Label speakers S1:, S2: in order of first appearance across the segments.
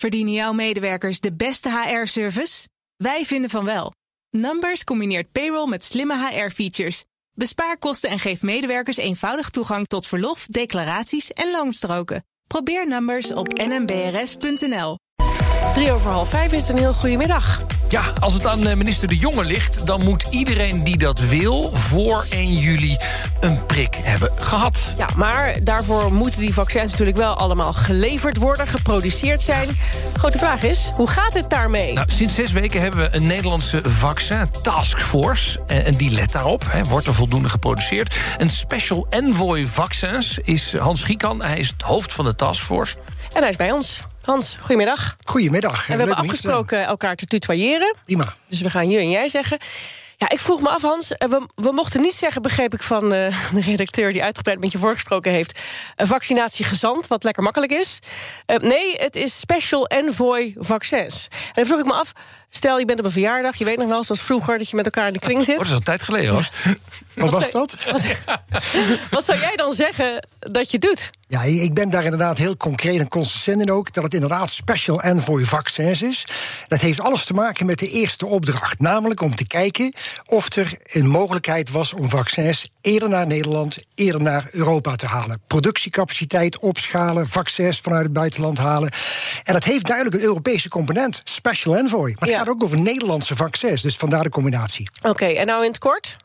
S1: Verdienen jouw medewerkers de beste HR-service? Wij vinden van wel. Numbers combineert payroll met slimme HR-features. Bespaar kosten en geef medewerkers eenvoudig toegang tot verlof, declaraties en loonstroken. Probeer Numbers op nmbrs.nl.
S2: Drie over half vijf is een heel goede middag.
S3: Ja, als het aan eh, minister De Jonge ligt... dan moet iedereen die dat wil voor 1 juli een prik hebben gehad.
S2: Ja, maar daarvoor moeten die vaccins natuurlijk wel allemaal geleverd worden, geproduceerd zijn. Grote vraag is, hoe gaat het daarmee?
S3: Nou, sinds zes weken hebben we een Nederlandse vaccin taskforce. En, en die let daarop, hè, wordt er voldoende geproduceerd. Een special envoy vaccins is Hans Giekan. Hij is het hoofd van de taskforce.
S2: En hij is bij ons. Hans, goedemiddag.
S4: Goedemiddag.
S2: En we hebben afgesproken elkaar te tutoyeren.
S4: Prima.
S2: Dus we gaan je en jij zeggen. Ja, ik vroeg me af, Hans. eh, We, we mochten niet zeggen, begreep ik van eh, de redacteur die uitgebreid met je voorgesproken heeft. Een vaccinatie gezant, wat lekker makkelijk is. Eh, nee, het is Special Envoy Vaccins. En dan vroeg ik me af. Stel, je bent op een verjaardag, je weet nog wel, zoals vroeger, dat je met elkaar in de kring
S3: Oh,
S2: zit.
S3: dat is al een tijd geleden, hoor.
S4: Wat was dat?
S2: Wat zou jij dan zeggen dat je doet?
S4: Ja, ik ben daar inderdaad heel concreet en consistent in ook... dat het inderdaad special envoy vaccins is. Dat heeft alles te maken met de eerste opdracht. Namelijk om te kijken of er een mogelijkheid was... om vaccins eerder naar Nederland, eerder naar Europa te halen. Productiecapaciteit opschalen, vaccins vanuit het buitenland halen. En dat heeft duidelijk een Europese component, special envoy. Maar het
S2: Ja.
S4: gaat ook over Nederlandse vaccins, dus vandaar de combinatie.
S2: Oké, en nou in het kort?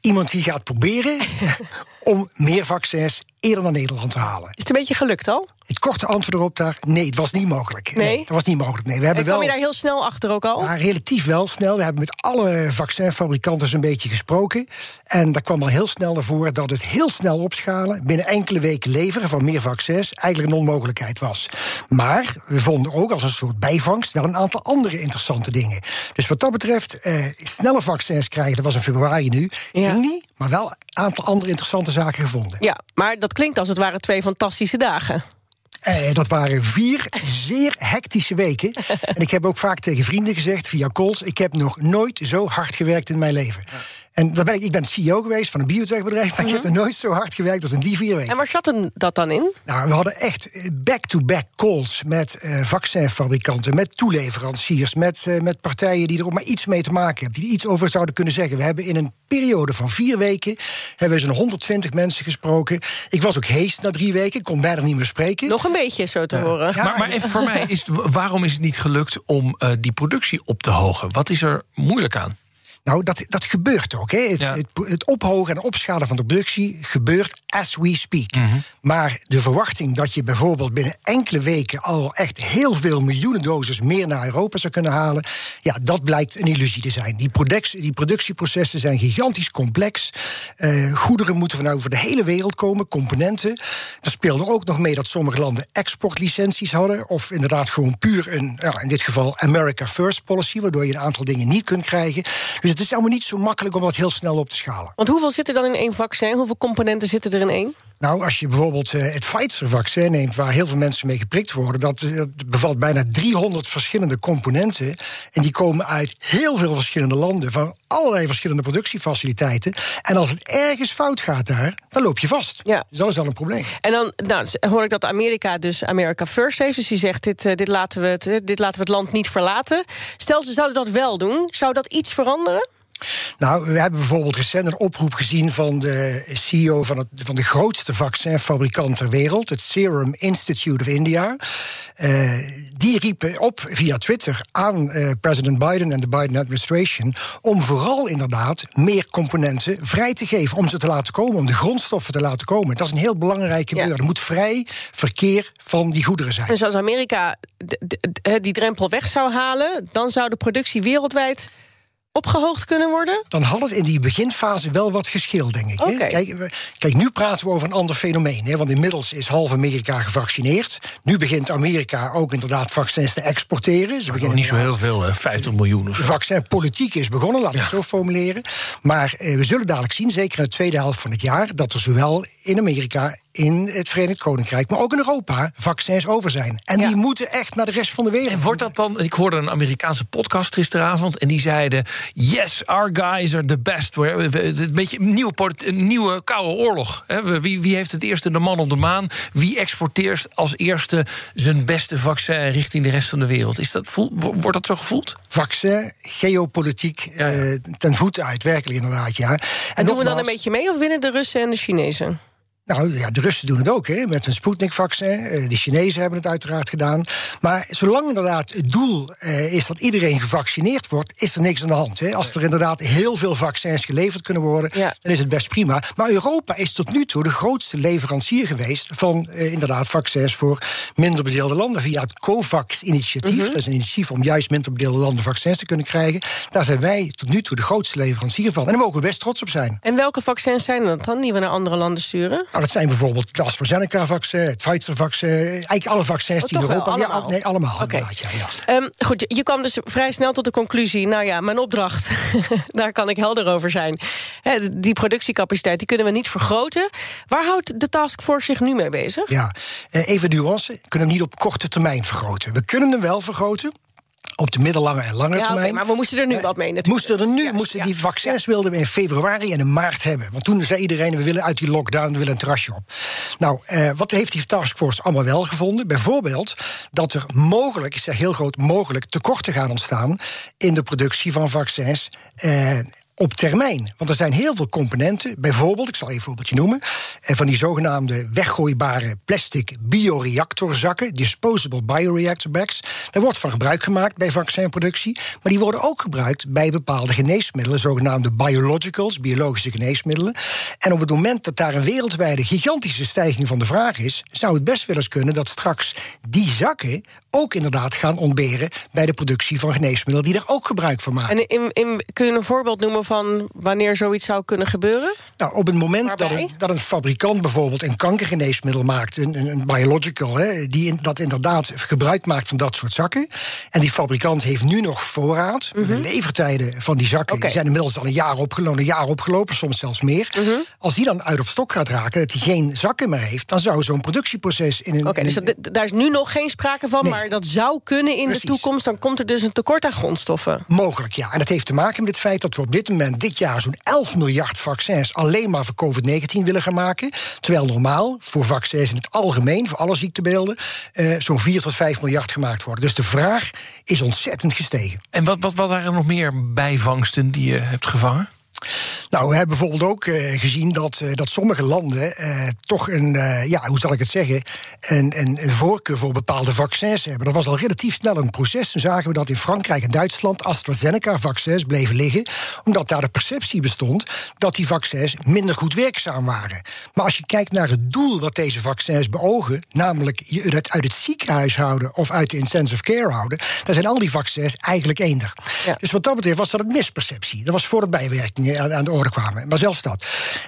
S4: Iemand die gaat proberen om meer vaccins eerder naar Nederland te halen.
S2: Is het een beetje gelukt al?
S4: Het korte antwoord erop daar, nee, het was niet mogelijk.
S2: Nee?
S4: dat was niet mogelijk. Nee, we hebben
S2: En kwam
S4: wel.
S2: je daar heel snel achter ook al?
S4: Ja, relatief wel snel. We hebben met alle vaccinfabrikanten zo'n beetje gesproken. En daar kwam al heel snel naar voren dat het heel snel opschalen, binnen enkele weken leveren van meer vaccins, eigenlijk een onmogelijkheid was. Maar we vonden ook als een soort bijvangst wel een aantal andere interessante dingen. Dus wat dat betreft, eh, snelle vaccins krijgen, dat was in februari nu,
S2: Ja.
S4: ging niet, maar wel een aantal andere interessante zaken gevonden.
S2: Ja, maar dat klinkt als het waren twee fantastische dagen.
S4: Eh, dat waren vier zeer hectische weken. en ik heb ook vaak tegen vrienden gezegd, via calls... ik heb nog nooit zo hard gewerkt in mijn leven. En dan ben ik, ik ben CEO geweest van een biotechbedrijf... maar ik heb nog nooit zo hard gewerkt als in die vier weken.
S2: Mhm. En waar zat dat dan in?
S4: Nou, we hadden echt back-to-back calls met eh, vaccinfabrikanten, met toeleveranciers, met, eh, met partijen die er ook maar iets mee te maken hebben, die er iets over zouden kunnen zeggen. We hebben in een periode van vier weken hebben we zo'n 120 mensen gesproken. Ik was ook hees na drie weken, ik kon bijna niet meer spreken.
S2: Nog een beetje zo te horen.
S4: Ja,
S3: maar, maar even voor mij, is, het- waarom is het niet gelukt om eh, die productie op te hogen? Wat is er moeilijk aan?
S4: Nou, dat, dat gebeurt ook. Hè. Het,
S3: Ja.
S4: het, het ophogen en opschalen van de productie gebeurt as we speak. Maar de verwachting dat je bijvoorbeeld binnen enkele weken al echt heel veel miljoenen doses meer naar Europa zou kunnen halen, ja, dat blijkt een illusie te zijn. Die, productie, die productieprocessen zijn gigantisch complex. Eh, goederen moeten van over de hele wereld komen, componenten. Er speelde ook nog mee dat sommige landen exportlicenties hadden, of inderdaad gewoon puur een, ja, in dit geval America First policy, waardoor je een aantal dingen niet kunt krijgen. Dus het is allemaal niet zo makkelijk om dat heel snel op te schalen.
S2: Want hoeveel zit er dan in één vaccin? Hoeveel componenten zitten er in één?
S4: Nou, als je bijvoorbeeld eh, het Pfizer-vaccin neemt, waar heel veel mensen mee geprikt worden, dat, eh, dat bevat bijna 300 verschillende componenten. En die komen uit heel veel verschillende landen, van allerlei verschillende productiefaciliteiten. En als het ergens fout gaat daar, dan loop je vast.
S2: Ja.
S4: Dus dat is al een probleem.
S2: En dan nou, hoor ik dat Amerika dus America First heeft. Dus die zegt, dit, eh, dit, laten we het, dit laten we het land niet verlaten. Stel, ze zouden dat wel doen. Zou dat iets veranderen?
S4: Nou, we hebben bijvoorbeeld recent een oproep gezien van de CEO van, het, van de grootste vaccinfabrikant ter wereld, het Serum Institute of India. Eh, die riepen op via Twitter aan eh, president Biden en de Biden administration om vooral inderdaad meer componenten vrij te geven, om ze te laten komen, om de grondstoffen te laten komen. Dat is een heel belangrijk gebeuren. Er moet vrij verkeer van die goederen zijn.
S2: Dus als Amerika die drempel weg zou halen... dan zou de productie wereldwijd opgehoogd kunnen worden?
S4: dan had het in die beginfase wel wat geschil, denk ik. Kijk, kijk, nu praten we over een ander fenomeen. Hè, want inmiddels is half Amerika gevaccineerd. Nu begint Amerika ook inderdaad vaccins te exporteren. Ze beginnen
S3: niet zo heel veel, hè, 50 miljoen of
S4: de
S3: zo.
S4: vaccinpolitiek is begonnen, laat ik het zo formuleren. Maar eh, we zullen dadelijk zien, zeker in de tweede helft van het jaar, dat er zowel in Amerika, in het Verenigd Koninkrijk, maar ook in Europa, vaccins over zijn. En die moeten echt naar de rest van de wereld.
S3: En wordt dat dan. Ik hoorde een Amerikaanse podcast gisteravond. En die zeiden: Yes, our guys are the best. Een beetje een nieuwe, een nieuwe koude oorlog. Wie, wie heeft het eerste de man op de maan? Wie exporteert als eerste zijn beste vaccin richting de rest van de wereld? Is dat, wordt dat zo gevoeld?
S4: Vaccin, geopolitiek, eh, ten voeten uit, werkelijk inderdaad, ja. En,
S2: en doen we dan een beetje mee of winnen de Russen en de Chinezen?
S4: Nou ja, de Russen doen het ook, hè, met een Sputnik-vaccin. Eh, de Chinezen hebben het uiteraard gedaan. Maar zolang inderdaad het doel eh, is dat iedereen gevaccineerd wordt, is er niks aan de hand. Hè. Als er inderdaad heel veel vaccins geleverd kunnen worden, dan is het best prima. Maar Europa is tot nu toe de grootste leverancier geweest van eh, inderdaad vaccins voor minder bedeelde landen. Via het COVAX-initiatief. Mhm. Dat is een initiatief om juist minder bedeelde landen vaccins te kunnen krijgen. Daar zijn wij tot nu toe de grootste leverancier van. En daar mogen we best trots op zijn.
S2: En welke vaccins zijn dat dan die we naar andere landen sturen?
S4: Nou, dat zijn bijvoorbeeld het AstraZeneca-vaccin, het Pfizer-vaccin, eigenlijk alle vaccins
S2: oh,
S4: die in Europa...
S2: Allemaal.
S4: Ja, nee, allemaal.
S2: Okay. Ja, ja. Um, goed, je kwam dus vrij snel tot de conclusie... nou ja, mijn opdracht, daar kan ik helder over zijn. He, die productiecapaciteit die kunnen we niet vergroten. Waar houdt de taskforce zich nu mee bezig?
S4: Ja, eh, even nuance. We kunnen hem niet op korte termijn vergroten. We kunnen hem wel vergroten op de middellange en lange termijn. Okay,
S2: maar we moesten er nu wat mee natuurlijk.
S4: Moesten er nu, moesten die vaccins wilden we in februari en in maart hebben. Want toen zei iedereen, we willen uit die lockdown, we willen een terrasje op. Nou, eh, wat heeft die taskforce allemaal wel gevonden? Bijvoorbeeld dat er mogelijk, ik zeg heel groot mogelijk, tekorten gaan ontstaan... in de productie van vaccins... Eh, op termijn. Want er zijn heel veel componenten, bijvoorbeeld, ik zal een voorbeeldje noemen, eh, van die zogenaamde weggooibare plastic bioreactorzakken, disposable bioreactor bags. Daar wordt van gebruik gemaakt bij vaccinproductie, maar die worden ook gebruikt bij bepaalde geneesmiddelen, zogenaamde biologicals, biologische geneesmiddelen. En op het moment dat daar een wereldwijde gigantische stijging van de vraag is, zou het best wel eens kunnen dat straks die zakken ook inderdaad gaan ontberen bij de productie van geneesmiddelen die er ook gebruik van maken.
S2: En in, in, kun je een voorbeeld noemen van wanneer zoiets zou kunnen gebeuren?
S4: Nou, op het moment dat een, dat een, fabrikant bijvoorbeeld een kankergeneesmiddel maakt, een, een, biological, hè, die in, dat inderdaad gebruik maakt van dat soort zakken. En die fabrikant heeft nu nog voorraad. De mhm. levertijden van die zakken die zijn inmiddels al een jaar opgelopen, een jaar opgelopen, soms zelfs meer. Mhm. Als die dan uit of stok gaat raken, dat hij geen zakken meer heeft, dan zou zo'n productieproces in een.
S2: Oké, dus daar is nu nog geen sprake van, maar dat zou kunnen in de toekomst. Dan komt er dus een tekort aan grondstoffen.
S4: Mogelijk, ja. En dat heeft te maken met het feit dat we op dit moment, dit jaar, zo'n 11 miljard vaccins alleen maar voor COVID-19 willen gaan maken. Terwijl normaal voor vaccins in het algemeen, voor alle ziektebeelden, eh, zo'n 4 tot 5 miljard gemaakt worden. Dus de vraag is ontzettend gestegen.
S3: En wat, wat, wat waren er nog meer bijvangsten die je hebt gevangen?
S4: Nou, we hebben bijvoorbeeld ook uh, gezien dat, uh, dat sommige landen uh, toch een, ja, hoe zal ik het zeggen, een, een, een, voorkeur voor bepaalde vaccins hebben. Dat was al relatief snel een proces. Toen zagen we dat in Frankrijk en Duitsland AstraZeneca-vaccins bleven liggen, omdat daar de perceptie bestond dat die vaccins minder goed werkzaam waren. Maar als je kijkt naar het doel wat deze vaccins beogen, namelijk je het uit het ziekenhuis houden of uit de intensive care houden, dan zijn al die vaccins eigenlijk eender. Ja. Dus wat dat betreft was dat een misperceptie. Dat was voor de aan de orde kwamen. Maar zelfs dat.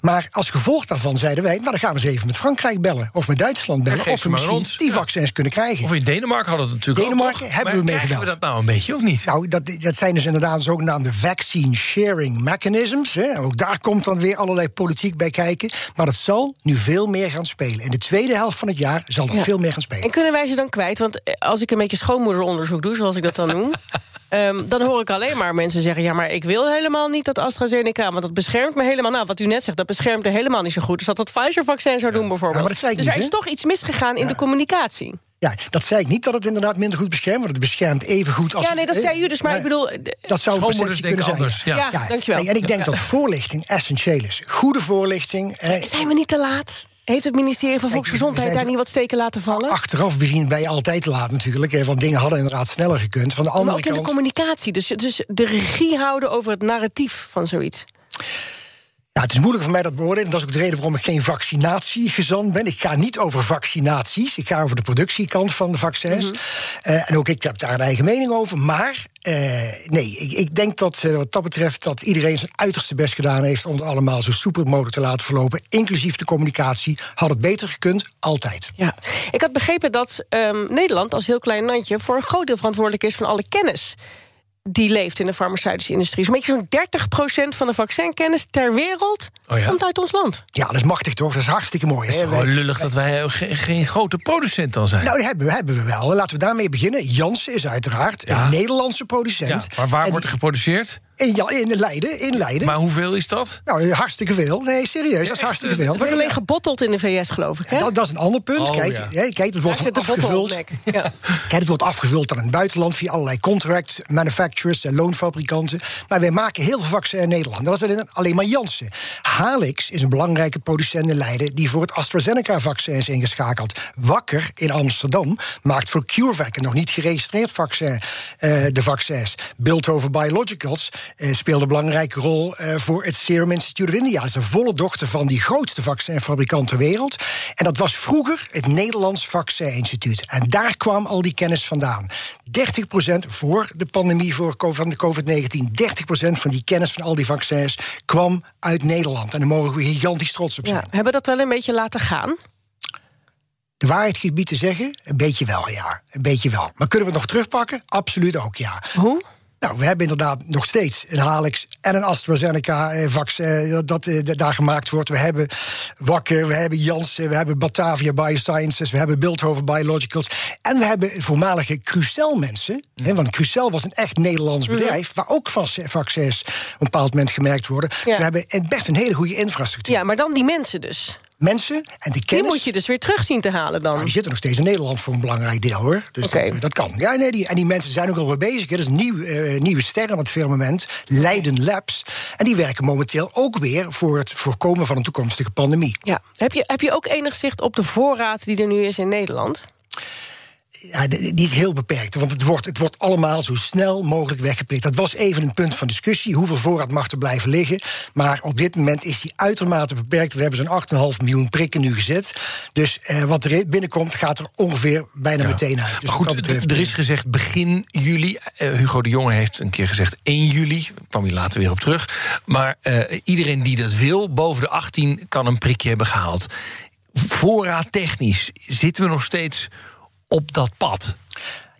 S4: Maar als gevolg daarvan zeiden wij, nou dan gaan we eens even met Frankrijk bellen. Of met Duitsland bellen. Of we misschien die vaccins kunnen krijgen.
S3: Of in Denemarken hadden het natuurlijk
S4: Denemarken
S3: ook,
S4: hebben we mee
S3: we dat nou een beetje of niet?
S4: Nou, dat, dat zijn dus inderdaad zogenaamde vaccine sharing mechanisms. Hè. Ook daar komt dan weer allerlei politiek bij kijken. Maar dat zal nu veel meer gaan spelen. In de tweede helft van het jaar zal dat veel meer gaan spelen.
S2: En kunnen wij ze dan kwijt? Want eh, als ik een beetje schoonmoederonderzoek doe, zoals ik dat dan noem... Um, dan hoor ik alleen maar mensen zeggen... ja, maar ik wil helemaal niet dat AstraZeneca... want dat beschermt me helemaal... nou, wat u net zegt, dat beschermt me helemaal niet zo goed. Dus dat dat Pfizer-vaccin zou doen bijvoorbeeld.
S4: Ja,
S2: dus
S4: er
S2: is toch iets misgegaan in de communicatie.
S4: Ja, dat zei ik niet dat het inderdaad minder goed beschermt, want het beschermt even goed als.
S2: Ja, nee, dat zei u dus, maar ik bedoel.
S4: Dat zou een perceptie kunnen zijn.
S3: Anders, ja.
S2: ja, dankjewel.
S4: En ik denk dat voorlichting essentieel is. Goede voorlichting.
S2: Zijn we niet te laat? Heeft het ministerie van Volksgezondheid daar niet wat steken laten vallen?
S4: Achteraf bezien je altijd te laat natuurlijk. Want dingen hadden inderdaad sneller gekund. Van de andere
S2: maar ook in
S4: de
S2: communicatie. Dus, dus de regie houden over het narratief van zoiets.
S4: Ja, het is moeilijk voor mij dat beoordelen. Dat is ook de reden waarom ik geen vaccinatiegezant ben. Ik ga niet over vaccinaties. Ik ga over de productiekant van de vaccins. Mhm. Eh, en ook ik heb daar een eigen mening over. Maar uh, nee, ik, ik, denk dat uh, wat dat betreft... dat iedereen zijn uiterste best gedaan heeft... om het allemaal zo soepel mogelijk te laten verlopen. Inclusief de communicatie. Had het beter gekund, altijd.
S2: Ja. Ik had begrepen dat um, Nederland als heel klein landje... voor een groot deel verantwoordelijk is van alle kennis die leeft in de farmaceutische industrie. Zo'n beetje zo'n 30% van de vaccinkennis ter wereld
S3: Oh ja?
S2: komt uit ons land.
S4: Ja, dat is machtig toch? Dat is hartstikke mooi.
S3: Het
S4: Hè?
S3: is gewoon lullig dat wij geen, geen grote producent dan zijn.
S4: Nou, die hebben, we- hebben we wel. Laten we daarmee beginnen. Janssen is uiteraard
S3: Ja.
S4: een Nederlandse producent.
S3: ja, maar waar
S4: En
S3: wordt er geproduceerd?
S4: In, ja, in Leiden. In Leiden.
S3: Maar hoeveel is dat?
S4: Nou, hartstikke veel. Nee, serieus, dat is hartstikke
S3: eh,
S4: veel.
S2: Het wordt alleen gebotteld in de VS, geloof ik. Hè?
S4: dat, dat is een ander punt.
S3: Oh,
S4: kijk,
S3: ja.
S4: kijk, het wordt afgevuld.
S2: Ja.
S4: Kijk, het wordt afgevuld aan het buitenland via allerlei contract manufacturers en loonfabrikanten. Maar wij maken heel veel vaccins in Nederland. Dat is alleen, alleen maar Janssen. Halix is een belangrijke producent in Leiden die voor het AstraZeneca-vaccin is ingeschakeld. Wakker in Amsterdam maakt voor CureVac, een nog niet geregistreerd vaccin, eh, de vaccins. Beeldhoven Biologicals eh, speelt een belangrijke rol eh, voor het Serum Institute of India. Dat is een volle dochter van die grootste vaccinfabrikant ter wereld. En dat was vroeger het Nederlands Vaccininstituut. En daar kwam al die kennis vandaan. 30% voor de pandemie voor van de COVID-19, 30% van die kennis van al die vaccins kwam uit Nederland. En daar mogen we gigantisch trots op zijn.
S2: Ja, hebben we dat wel een beetje laten gaan?
S4: De waarheid gebied te zeggen, een beetje wel, ja. Een beetje wel. Maar kunnen we het nog terugpakken? Absoluut ook, ja.
S2: Hoe?
S4: Nou, we hebben inderdaad nog steeds een Halix en een AstraZeneca-vaccin dat, dat eh, daar gemaakt wordt. We hebben Wakker, we hebben Janssen, we hebben Batavia Biosciences, we hebben Beeldhoven Biologicals. En we hebben voormalige Crucel-mensen. Want Crucel was een echt Nederlands bedrijf, waar ook vaccins op een bepaald moment gemerkt worden. Dus we hebben best een hele goede infrastructuur.
S2: Ja, maar dan die mensen dus.
S4: Mensen en de
S2: Die
S4: kennis.
S2: moet je dus weer terug zien te halen dan.
S4: Nou, die zitten nog steeds in Nederland voor een belangrijk deel hoor. Dus dat, dat kan. Ja, nee, die, en die mensen zijn ook al weer bezig. Dat is een nieuw, eh, nieuwe ster aan het firmament, Leiden Labs. En die werken momenteel ook weer voor het voorkomen van een toekomstige pandemie.
S2: Ja. Heb, je, heb je ook enig zicht op de voorraad die er nu is in Nederland?
S4: Ja, die is heel beperkt, want het wordt, het wordt allemaal zo snel mogelijk weggeplikt. Dat was even een punt van discussie. Hoeveel voorraad mag er blijven liggen? Maar op dit moment is die uitermate beperkt. We hebben zo'n 8,5 miljoen prikken nu gezet. Dus eh, wat er binnenkomt, gaat er ongeveer bijna meteen uit. Dus
S3: Maar goed,
S4: betreft,
S3: er is gezegd begin juli. Eh, Hugo de Jonge heeft een keer gezegd 1 juli. Daar kwam hij later weer op terug. Maar eh, iedereen die dat wil, boven de 18, kan een prikje hebben gehaald. Voorraadtechnisch zitten we nog steeds op dat pad.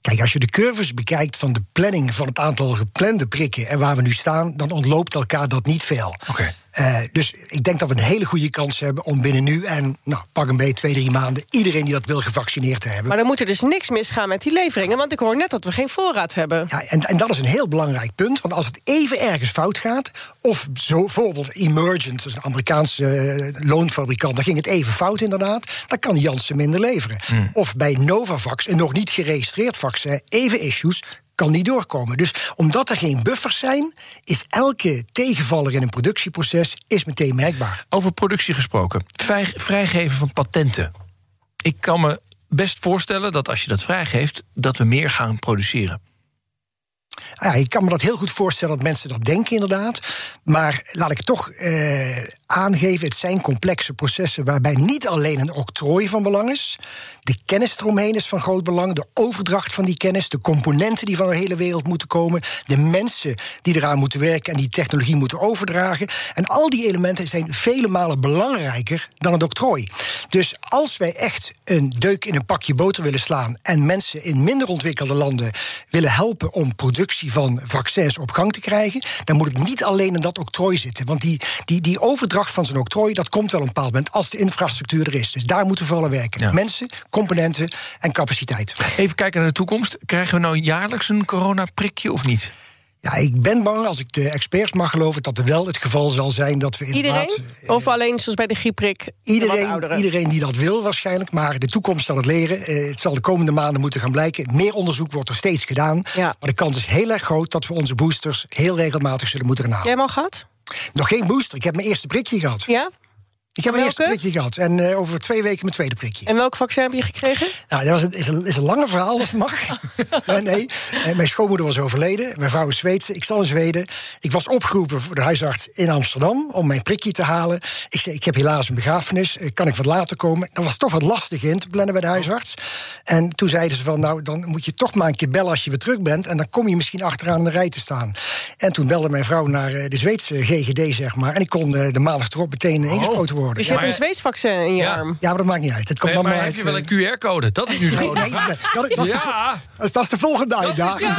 S4: Kijk, als je de curves bekijkt van de planning van het aantal geplande prikken en waar we nu staan, dan ontloopt elkaar dat niet veel.
S3: Oké.
S4: Eh, dus ik denk dat we een hele goede kans hebben om binnen nu en nou, pak een beetje twee, drie maanden iedereen die dat wil gevaccineerd te hebben.
S2: Maar dan moet er dus niks misgaan met die leveringen. Want ik hoor net dat we geen voorraad hebben.
S4: Ja, en, en dat is een heel belangrijk punt. Want als het even ergens fout gaat, of zo, bijvoorbeeld Emergent, dat is een Amerikaanse eh, loonfabrikant, dan ging het even fout inderdaad, dan kan Janssen minder leveren. Of bij Novavax, een nog niet geregistreerd vaccin, even issues. Kan niet doorkomen. Dus omdat er geen buffers zijn, is elke tegenvaller in een productieproces is meteen merkbaar.
S3: Over productie gesproken. Vrij- vrijgeven van patenten. Ik kan me best voorstellen dat als je dat vrijgeeft, dat we meer gaan produceren.
S4: Ah Ja, ik kan me dat heel goed voorstellen dat mensen dat denken, inderdaad. Maar laat ik toch eh, aangeven: het zijn complexe processen waarbij niet alleen een octrooi van belang is. De kennis eromheen is van groot belang. De overdracht van die kennis, de componenten die van de hele wereld moeten komen. De mensen die eraan moeten werken en die technologie moeten overdragen. En al die elementen zijn vele malen belangrijker dan het octrooi. Dus als wij echt een deuk in een pakje boter willen slaan. en mensen in minder ontwikkelde landen willen helpen om productie van vaccins op gang te krijgen. dan moet het niet alleen in dat octrooi zitten. Want die, die, die overdracht van zo'n octrooi. dat komt wel op een bepaald moment als de infrastructuur er is. Dus daar moeten we vooral aan werken.
S3: Ja.
S4: Mensen, componenten en capaciteit.
S3: Even kijken naar de toekomst. Krijgen we nou jaarlijks een coronaprikje of niet?
S4: Ja, ik ben bang, als ik de experts mag geloven, dat er wel het geval zal zijn dat we inderdaad.
S2: Iedereen? Of alleen zoals bij de griepprik?
S4: Iedereen, iedereen die dat wil waarschijnlijk, maar de toekomst zal het leren. Eh, het zal de komende maanden moeten gaan blijken. Meer onderzoek wordt er steeds gedaan.
S2: Ja.
S4: Maar de kans is heel erg groot dat we onze boosters heel regelmatig zullen moeten gaan halen.
S2: Jij hem al gehad?
S4: Nog geen booster, ik heb mijn eerste prikje gehad.
S2: Ja?
S4: Ik heb mijn eerste prikje gehad en eh, over twee weken mijn tweede prikje.
S2: En welk vaccin heb je gekregen?
S4: Nou, dat was een, is, een, is een langer verhaal, als het mag. nee, nee. Eh, mijn schoonmoeder was overleden. Mijn vrouw is Zweedse. Ik zal in Zweden. Ik was opgeroepen voor de huisarts in Amsterdam om mijn prikje te halen. Ik zei, ik heb helaas een begrafenis. Eh, Kan ik wat later komen? Dat was toch wat lastig in te plannen bij de huisarts. En toen zeiden ze van, nou, dan moet je toch maar een keer bellen als je weer terug bent. En dan kom je misschien achteraan in de rij te staan. En toen belde mijn vrouw naar eh, de Zweedse GGD, zeg maar. En ik kon eh, de maandag erop meteen ingespoten worden.
S2: Dus je
S4: Ja.
S2: hebt een Zweeds vaccin in je
S3: Ja.
S2: arm.
S4: Ja, maar dat maakt niet uit. Het komt
S3: Nee,
S4: allemaal
S3: maar
S4: uit.
S3: heb je wel
S4: eh,
S3: een QR-code? Dat is nu zo.
S4: Nee, nee, dat, dat is de,
S3: Ja.
S4: dat is- dat is de volgende daar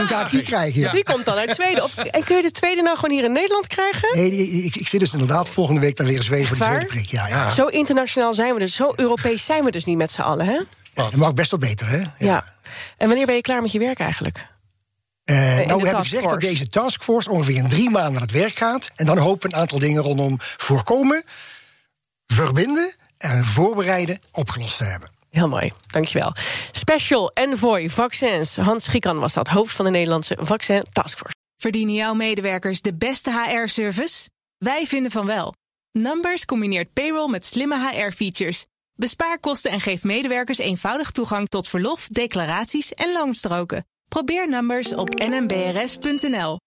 S2: ja.
S4: die krijgen. Ja.
S2: Die komt dan uit Zweden. Of, en kun je de tweede nou gewoon hier in Nederland krijgen?
S4: Nee, die- ik, ik zit dus inderdaad volgende week dan weer in Zweden voor de tweede prik. Ja, ja.
S2: Zo internationaal zijn we dus. Zo Europees zijn we dus niet met z'n allen, hè?
S4: Dat mag best wel beter, hè?
S2: Ja. En wanneer ben je klaar met je werk eigenlijk?
S4: Eh,
S2: de
S4: nou, we hebben gezegd dat deze taskforce ongeveer in drie maanden aan het werk gaat. En dan hopen we een aantal dingen rondom voorkomen, verbinden en voorbereiden opgelost te hebben.
S2: Heel mooi, dankjewel. Special Envoy Vaccins. Hans Schiekan was dat, hoofd van de Nederlandse Vaccin Taskforce.
S1: Verdienen jouw medewerkers de beste HR-service? Wij vinden van wel. Numbers combineert payroll met slimme HR-features. Bespaar kosten en geef medewerkers eenvoudig toegang tot verlof, declaraties en loonstroken. Probeer Numbers op nmbrs.nl.